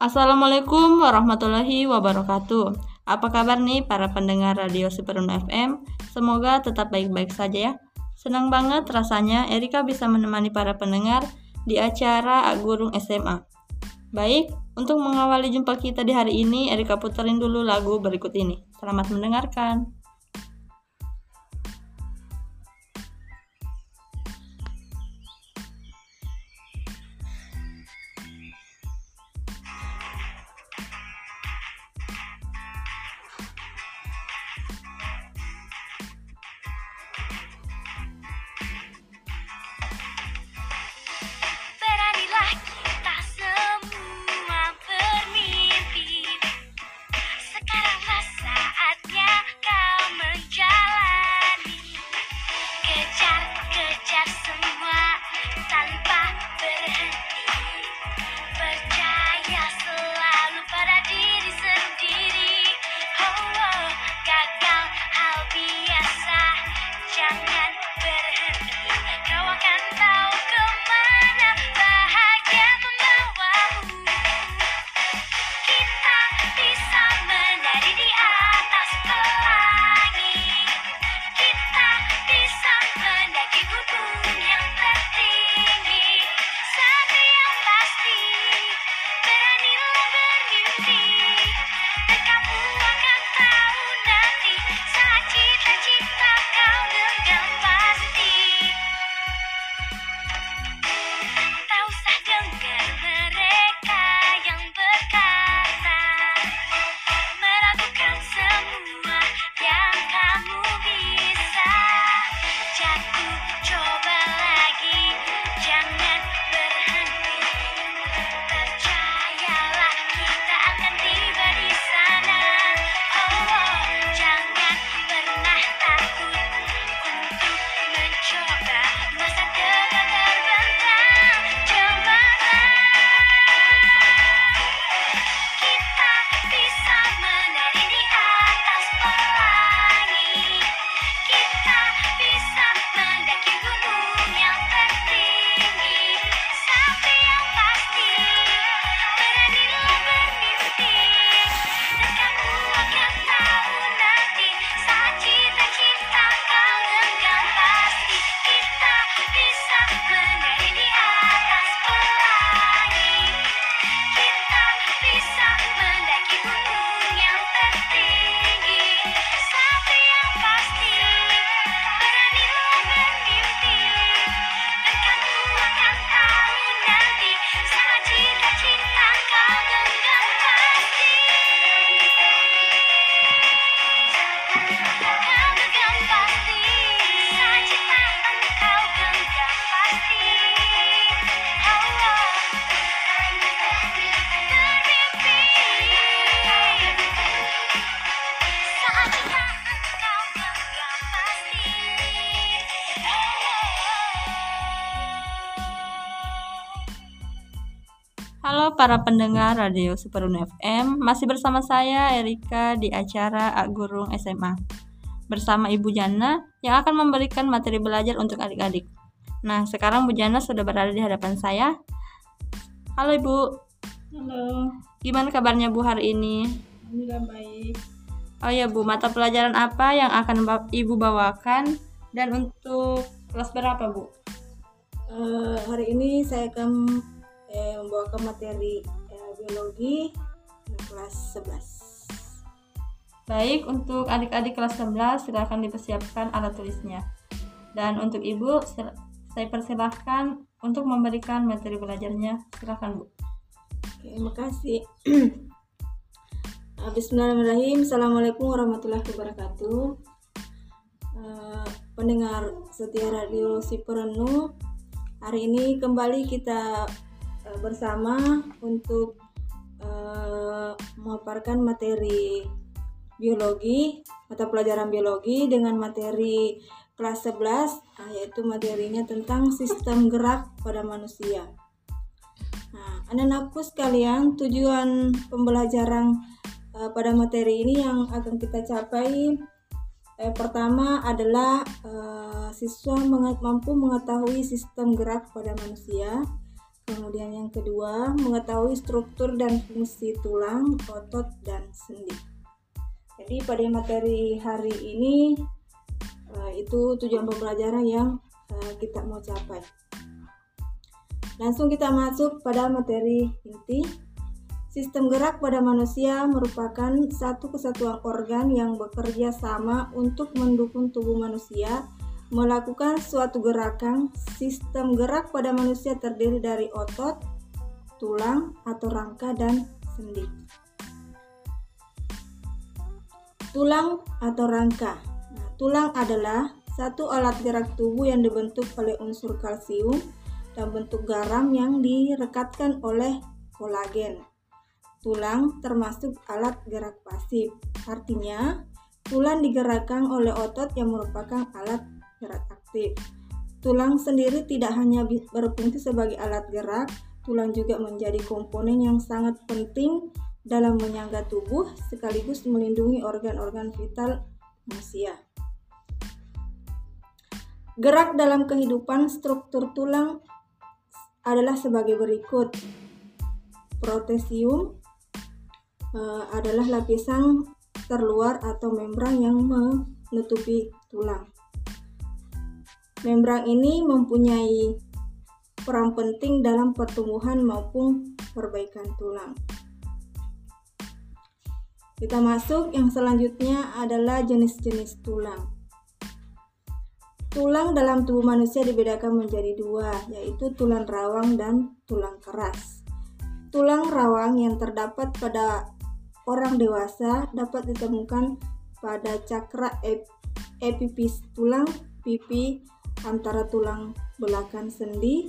Assalamualaikum warahmatullahi wabarakatuh. Apa kabar nih para pendengar Radio Superun FM? Semoga tetap baik-baik saja ya. Senang banget rasanya Erika bisa menemani para pendengar di acara Agurung SMA. Baik, untuk mengawali jumpa kita di hari ini, Erika puterin dulu lagu berikut ini. Selamat mendengarkan. Para pendengar Radio Superun FM, masih bersama saya Erika di acara Ak Gurung SMA. Bersama Ibu Jana yang akan memberikan materi belajar untuk adik-adik. Nah, sekarang Bu Jana sudah berada di hadapan saya. Halo Ibu. Halo, Gimana kabarnya Bu hari ini? Alhamdulillah baik. Oh ya Bu, mata pelajaran apa yang akan Ibu bawakan dan untuk kelas berapa Bu? Eh, hari ini saya akan eh, membawakan materi eh, biologi kelas 11. Baik, untuk adik-adik kelas 11 silakan dipersiapkan alat tulisnya. Dan untuk Ibu, saya persilahkan untuk memberikan materi belajarnya. Silakan Bu. Oke, terima kasih. Ah, Bismillahirrahmanirrahim. Assalamualaikum warahmatullahi wabarakatuh. Eh, pendengar setia radio Siperenu, hari ini kembali kita eh, bersama untuk eh, memaparkan materi biologi, mata pelajaran biologi dengan materi kelas 11 ah, yaitu materinya tentang sistem gerak pada manusia. Nah, anak-anakku sekalian, tujuan pembelajaran eh, pada materi ini yang akan kita capai eh, pertama adalah eh, siswa mampu mengetahui sistem gerak pada manusia. Kemudian yang kedua, mengetahui struktur dan fungsi tulang, otot, dan sendi. Jadi pada materi hari ini uh, itu tujuan pembelajaran yang uh, kita mau capai. Langsung kita masuk pada materi inti. Sistem gerak pada manusia merupakan satu kesatuan organ yang bekerja sama untuk mendukung tubuh manusia melakukan suatu gerakan. Sistem gerak pada manusia terdiri dari otot, tulang atau rangka dan sendi. Tulang atau rangka. Nah, tulang adalah satu alat gerak tubuh yang dibentuk oleh unsur kalsium dan bentuk garam yang direkatkan oleh kolagen. Tulang termasuk alat gerak pasif, artinya tulang digerakkan oleh otot yang merupakan alat gerak aktif. Tulang sendiri tidak hanya berfungsi sebagai alat gerak, tulang juga menjadi komponen yang sangat penting dalam menyangga tubuh sekaligus melindungi organ-organ vital manusia. Gerak dalam kehidupan struktur tulang adalah sebagai berikut. Protesium uh, adalah lapisan terluar atau membran yang menutupi tulang. Membran ini mempunyai peran penting dalam pertumbuhan maupun perbaikan tulang. Kita masuk yang selanjutnya adalah jenis-jenis tulang. Tulang dalam tubuh manusia dibedakan menjadi dua, yaitu tulang rawang dan tulang keras. Tulang rawang yang terdapat pada orang dewasa dapat ditemukan pada cakra ep epipis tulang pipi antara tulang belakang sendi,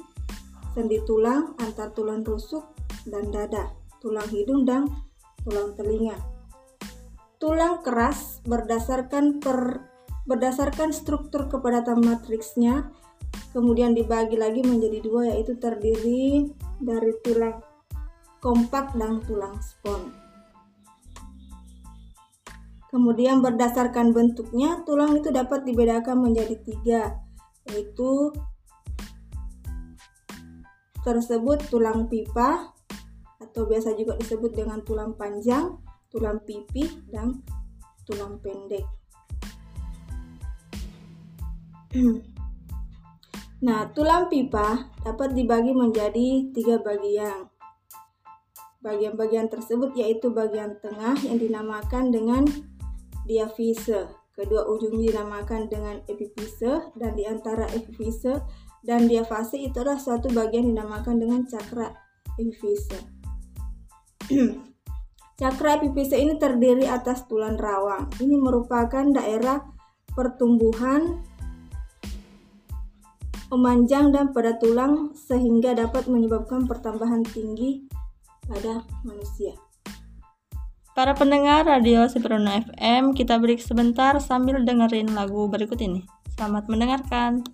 sendi tulang antar tulang rusuk dan dada, tulang hidung dan tulang telinga. Tulang keras berdasarkan per, berdasarkan struktur kepadatan matriksnya kemudian dibagi lagi menjadi dua yaitu terdiri dari tulang kompak dan tulang spon. Kemudian berdasarkan bentuknya, tulang itu dapat dibedakan menjadi tiga, yaitu tersebut tulang pipa atau biasa juga disebut dengan tulang panjang, tulang pipi, dan tulang pendek. Nah, tulang pipa dapat dibagi menjadi tiga bagian. Bagian-bagian tersebut yaitu bagian tengah yang dinamakan dengan diafise, kedua ujung dinamakan dengan epifise, dan di antara epifise dan diafase itu adalah suatu bagian dinamakan dengan cakra epifise. Cakra epifise ini terdiri atas tulang rawang. Ini merupakan daerah pertumbuhan memanjang dan pada tulang sehingga dapat menyebabkan pertambahan tinggi pada manusia. Para pendengar radio Siprono FM, kita break sebentar sambil dengerin lagu berikut ini. Selamat mendengarkan.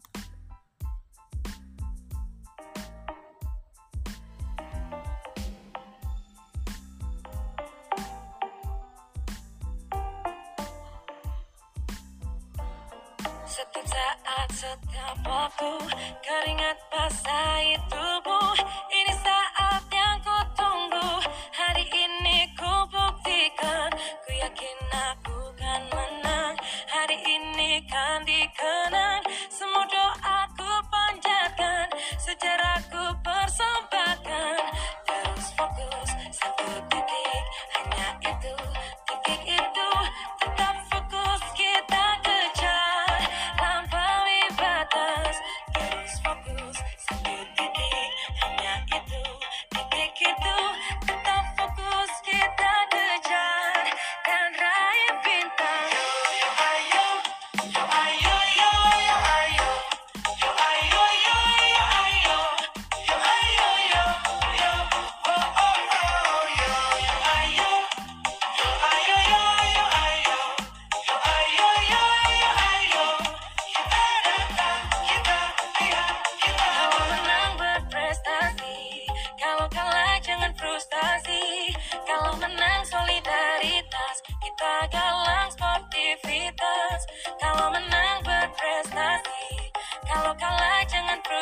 Kalau kalah jangan frustasi Kalau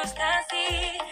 busca así.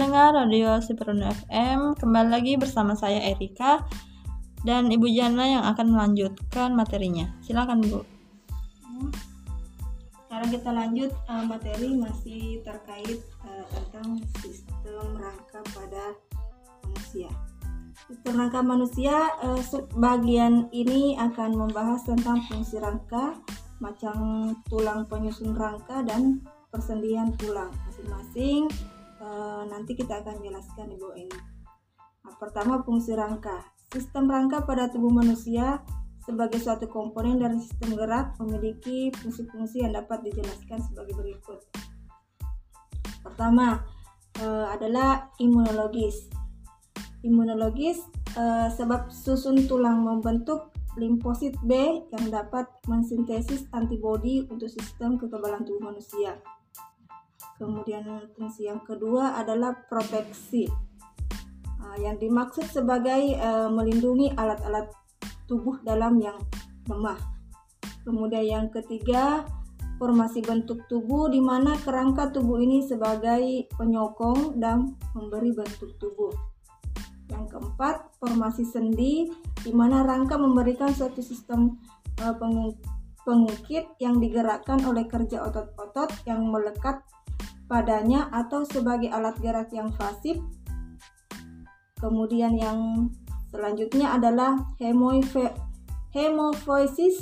Pendengar Radio Siperun FM, kembali lagi bersama saya Erika dan Ibu Jana yang akan melanjutkan materinya. Silakan Bu. Sekarang kita lanjut uh, materi masih terkait uh, tentang sistem rangka pada manusia. Sistem rangka manusia uh, bagian ini akan membahas tentang fungsi rangka, macam tulang penyusun rangka dan persendian tulang masing-masing. Uh, nanti kita akan jelaskan Ibu ini. Nah, pertama fungsi rangka. Sistem rangka pada tubuh manusia sebagai suatu komponen dari sistem gerak memiliki fungsi-fungsi yang dapat dijelaskan sebagai berikut. Pertama eh, adalah imunologis. Imunologis eh, sebab susun tulang membentuk limfosit B yang dapat mensintesis antibodi untuk sistem kekebalan tubuh manusia. Kemudian fungsi yang kedua adalah proteksi Ah, yang dimaksud sebagai uh, melindungi alat-alat tubuh dalam yang lemah. Kemudian yang ketiga, formasi bentuk tubuh di mana kerangka tubuh ini sebagai penyokong dan memberi bentuk tubuh. Yang keempat, formasi sendi di mana rangka memberikan suatu sistem uh, pengukit yang digerakkan oleh kerja otot-otot yang melekat padanya atau sebagai alat gerak yang pasif Kemudian yang selanjutnya adalah hemofoisis.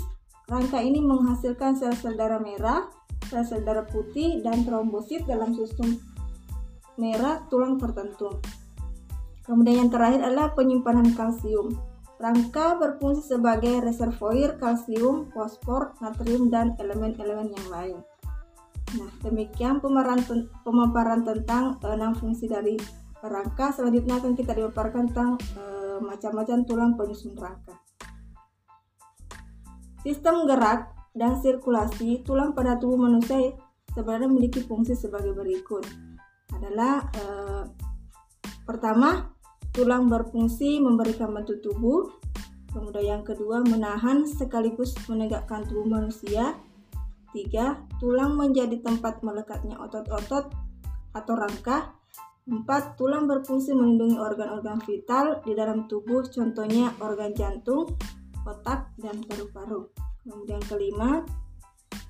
Rangka ini menghasilkan sel-sel darah merah, sel-sel darah putih, dan trombosit dalam sistem merah tulang tertentu. Kemudian yang terakhir adalah penyimpanan kalsium. Rangka berfungsi sebagai reservoir kalsium, fosfor, natrium, dan elemen-elemen yang lain. Nah, demikian pemaparan tentang enam fungsi dari rangka selanjutnya akan kita dipaparkan tentang e, macam-macam tulang penyusun rangka sistem gerak dan sirkulasi tulang pada tubuh manusia sebenarnya memiliki fungsi sebagai berikut. Adalah e, pertama tulang berfungsi memberikan bentuk tubuh. Kemudian yang kedua menahan sekaligus menegakkan tubuh manusia tiga tulang menjadi tempat melekatnya otot-otot atau rangka 4. Tulang berfungsi melindungi organ-organ vital di dalam tubuh, contohnya organ jantung, otak, dan paru-paru. Kemudian kelima,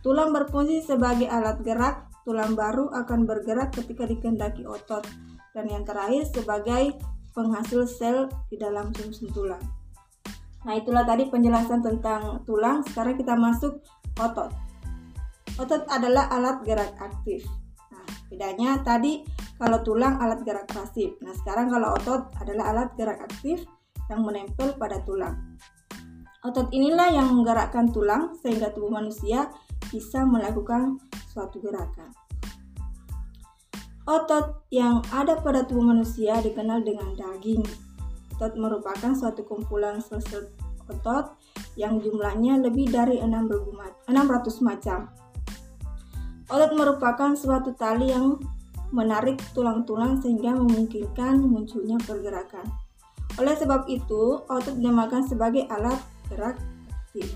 tulang berfungsi sebagai alat gerak. Tulang baru akan bergerak ketika dikendaki otot. Dan yang terakhir sebagai penghasil sel di dalam sumsum tulang. Nah, itulah tadi penjelasan tentang tulang. Sekarang kita masuk otot. Otot adalah alat gerak aktif. Nah, bedanya tadi kalau tulang alat gerak pasif. Nah, sekarang kalau otot adalah alat gerak aktif yang menempel pada tulang. Otot inilah yang menggerakkan tulang sehingga tubuh manusia bisa melakukan suatu gerakan. Otot yang ada pada tubuh manusia dikenal dengan daging. Otot merupakan suatu kumpulan sel-sel otot yang jumlahnya lebih dari 600 macam. Otot merupakan suatu tali yang menarik tulang-tulang sehingga memungkinkan munculnya pergerakan. Oleh sebab itu, otot dinamakan sebagai alat gerak aktif.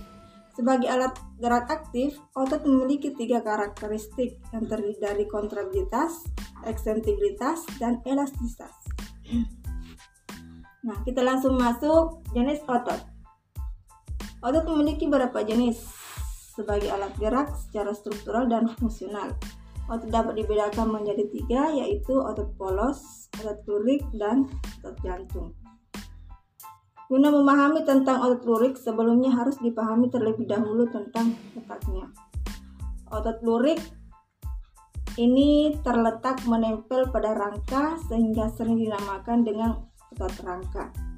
Sebagai alat gerak aktif, otot memiliki tiga karakteristik yang terdiri dari kontraksibilitas, eksentribilitas, dan elastisitas. Nah, kita langsung masuk jenis otot. Otot memiliki beberapa jenis sebagai alat gerak secara struktural dan fungsional. Otot dapat dibedakan menjadi tiga, yaitu otot polos, otot lurik, dan otot jantung. Guna memahami tentang otot lurik, sebelumnya harus dipahami terlebih dahulu tentang letaknya. Otot lurik ini terletak menempel pada rangka sehingga sering dinamakan dengan otot rangka.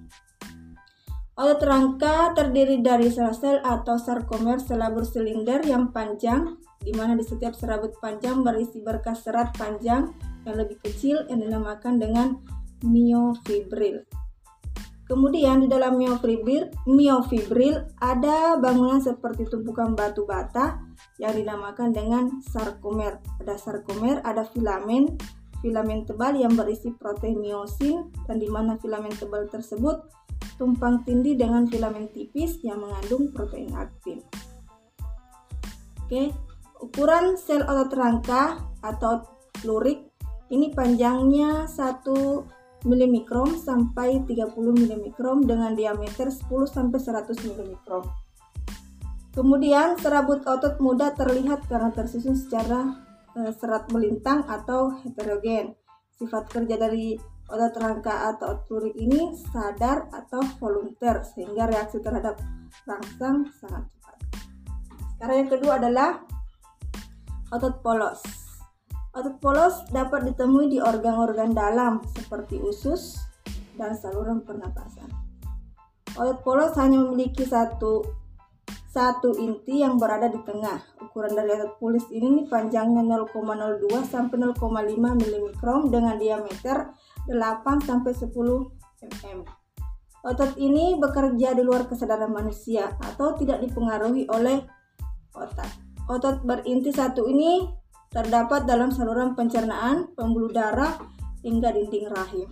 Otot rangka terdiri dari sel-sel atau sarkomer selabur silinder yang panjang di mana di setiap serabut panjang berisi berkas serat panjang yang lebih kecil yang dinamakan dengan miofibril. Kemudian di dalam miofibril, miofibril ada bangunan seperti tumpukan batu bata yang dinamakan dengan sarkomer. Pada sarkomer ada filamen, filamen tebal yang berisi protein miosin dan di mana filamen tebal tersebut tumpang tindih dengan filamen tipis yang mengandung protein aktin. Oke, Ukuran sel otot rangka atau lurik Ini panjangnya 1 mm sampai 30 mm dengan diameter 10 sampai 100 mm. Kemudian serabut otot mudah terlihat karena tersusun secara e, serat melintang atau heterogen. Sifat kerja dari otot rangka atau otot lurik ini sadar atau volunteer sehingga reaksi terhadap rangsang sangat cepat. Sekarang yang kedua adalah otot polos. Otot polos dapat ditemui di organ-organ dalam seperti usus dan saluran pernapasan. Otot polos hanya memiliki satu satu inti yang berada di tengah. Ukuran dari otot polis ini panjangnya 0,02 sampai 0,5 mm dengan diameter 8 sampai 10 mm. Otot ini bekerja di luar kesadaran manusia atau tidak dipengaruhi oleh otak. Otot berinti satu ini terdapat dalam saluran pencernaan, pembuluh darah, hingga dinding rahim.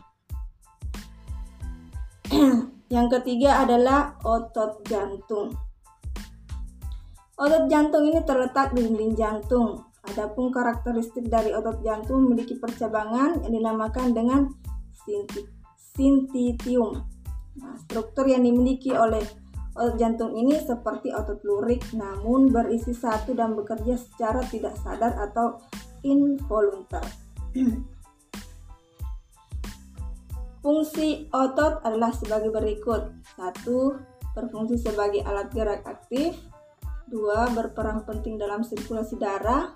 Yang ketiga adalah otot jantung. Otot jantung ini terletak di dinding jantung. Adapun karakteristik dari otot jantung memiliki percabangan yang dinamakan dengan sintitium. Nah, struktur yang dimiliki oleh otot jantung ini seperti otot lurik namun berisi satu dan bekerja secara tidak sadar atau involuntar. Fungsi otot adalah sebagai berikut. Satu, berfungsi sebagai alat gerak aktif. 2. Berperan penting dalam sirkulasi darah.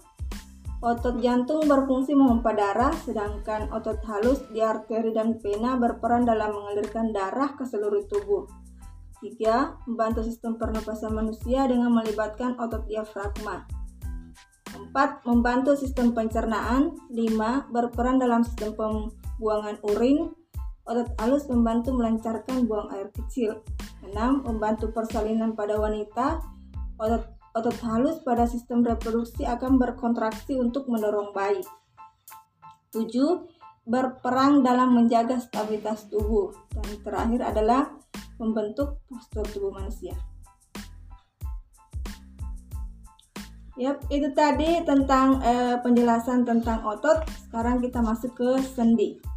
Otot jantung berfungsi memompa darah, sedangkan otot halus di arteri dan vena berperan dalam mengalirkan darah ke seluruh tubuh. 3. Membantu sistem pernapasan manusia dengan melibatkan otot diafragma. 4. Membantu sistem pencernaan. 5. Berperan dalam sistem pembuangan urin. Otot halus membantu melancarkan buang air kecil. 6. Membantu persalinan pada wanita otot, otot halus pada sistem reproduksi akan berkontraksi untuk mendorong bayi. 7. Berperang dalam menjaga stabilitas tubuh. Dan terakhir adalah membentuk postur tubuh manusia. Yap, itu tadi tentang eh, penjelasan tentang otot. Sekarang kita masuk ke sendi.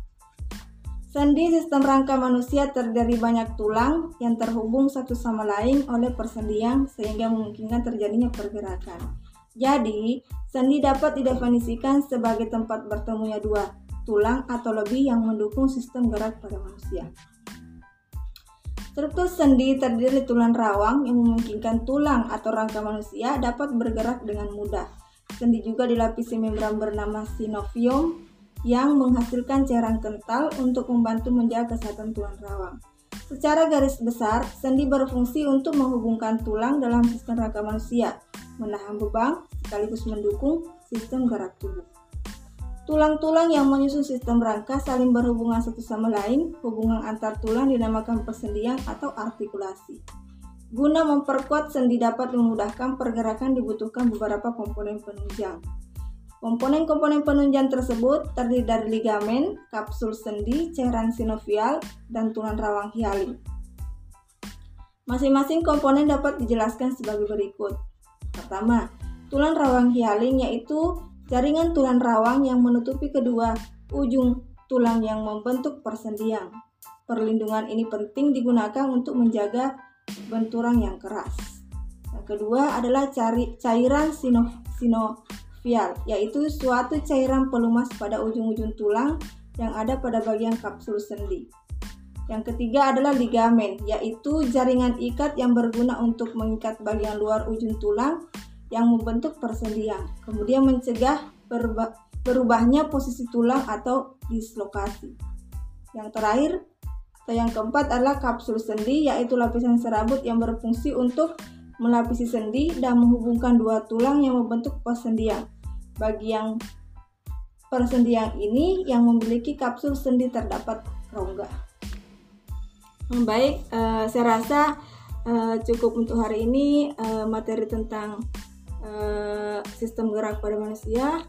Sendi sistem rangka manusia terdiri banyak tulang yang terhubung satu sama lain oleh persendian sehingga memungkinkan terjadinya pergerakan. Jadi, sendi dapat didefinisikan sebagai tempat bertemunya dua tulang atau lebih yang mendukung sistem gerak pada manusia. Struktur sendi terdiri tulang rawang yang memungkinkan tulang atau rangka manusia dapat bergerak dengan mudah. Sendi juga dilapisi membran bernama sinovium yang menghasilkan cairan kental untuk membantu menjaga kesehatan tulang rawang. Secara garis besar, sendi berfungsi untuk menghubungkan tulang dalam sistem rangka manusia, menahan beban, sekaligus mendukung sistem gerak tubuh. Tulang-tulang yang menyusun sistem rangka saling berhubungan satu sama lain, hubungan antar tulang dinamakan persendian atau artikulasi. Guna memperkuat sendi dapat memudahkan pergerakan dibutuhkan beberapa komponen penunjang. Komponen-komponen penunjang tersebut terdiri dari ligamen, kapsul sendi, cairan sinovial, dan tulang rawang hialin. Masing-masing komponen dapat dijelaskan sebagai berikut. Pertama, tulang rawang hialin yaitu jaringan tulang rawang yang menutupi kedua ujung tulang yang membentuk persendian. Perlindungan ini penting digunakan untuk menjaga benturan yang keras. Yang kedua adalah cairan sino, sino vial, yaitu suatu cairan pelumas pada ujung-ujung tulang yang ada pada bagian kapsul sendi. Yang ketiga adalah ligamen, yaitu jaringan ikat yang berguna untuk mengikat bagian luar ujung tulang yang membentuk persendian, kemudian mencegah berubahnya posisi tulang atau dislokasi. Yang terakhir atau yang keempat adalah kapsul sendi, yaitu lapisan serabut yang berfungsi untuk melapisi sendi dan menghubungkan dua tulang yang membentuk persendian. Bagi yang persendian ini yang memiliki kapsul sendi terdapat rongga. Hmm, baik, uh, saya rasa uh, cukup untuk hari ini uh, materi tentang sistem gerak pada manusia.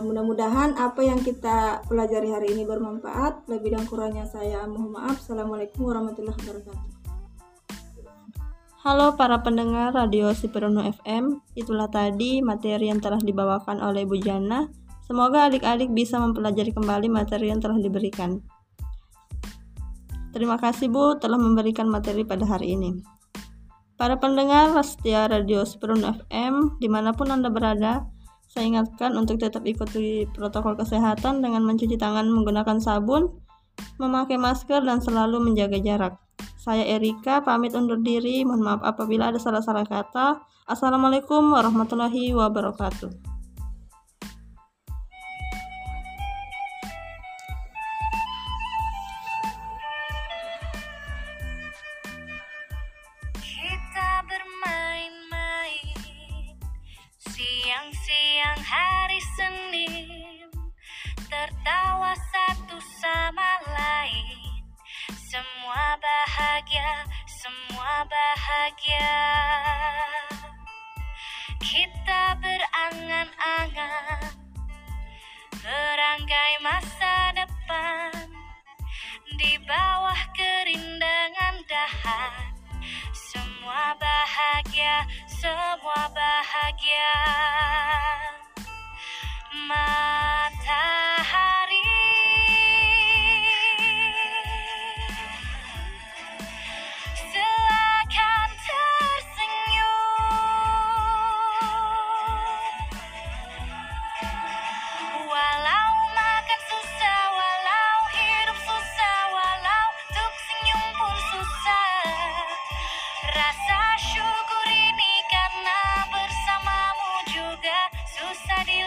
Mudah-mudahan apa yang kita pelajari hari ini bermanfaat. Lebih dan kurangnya saya mohon maaf. Assalamualaikum warahmatullahi wabarakatuh. Halo para pendengar Radio Siperono FM, itulah tadi materi yang telah dibawakan oleh Bu Jana. Semoga adik-adik bisa mempelajari kembali materi yang telah diberikan. Terima kasih Bu telah memberikan materi pada hari ini. Para pendengar setia Radio Seperun FM, di mana pun Anda berada, saya ingatkan untuk tetap ikuti protokol kesehatan dengan mencuci tangan menggunakan sabun, memakai masker, dan selalu menjaga jarak. Saya Erika, pamit undur diri. Mohon maaf apabila ada salah-salah kata. Assalamualaikum warahmatullahi wabarakatuh. Bahagia Kita berangan-angan Merangkai masa depan. Di bawah kerindangan dahan Semua bahagia, semua bahagia Susah di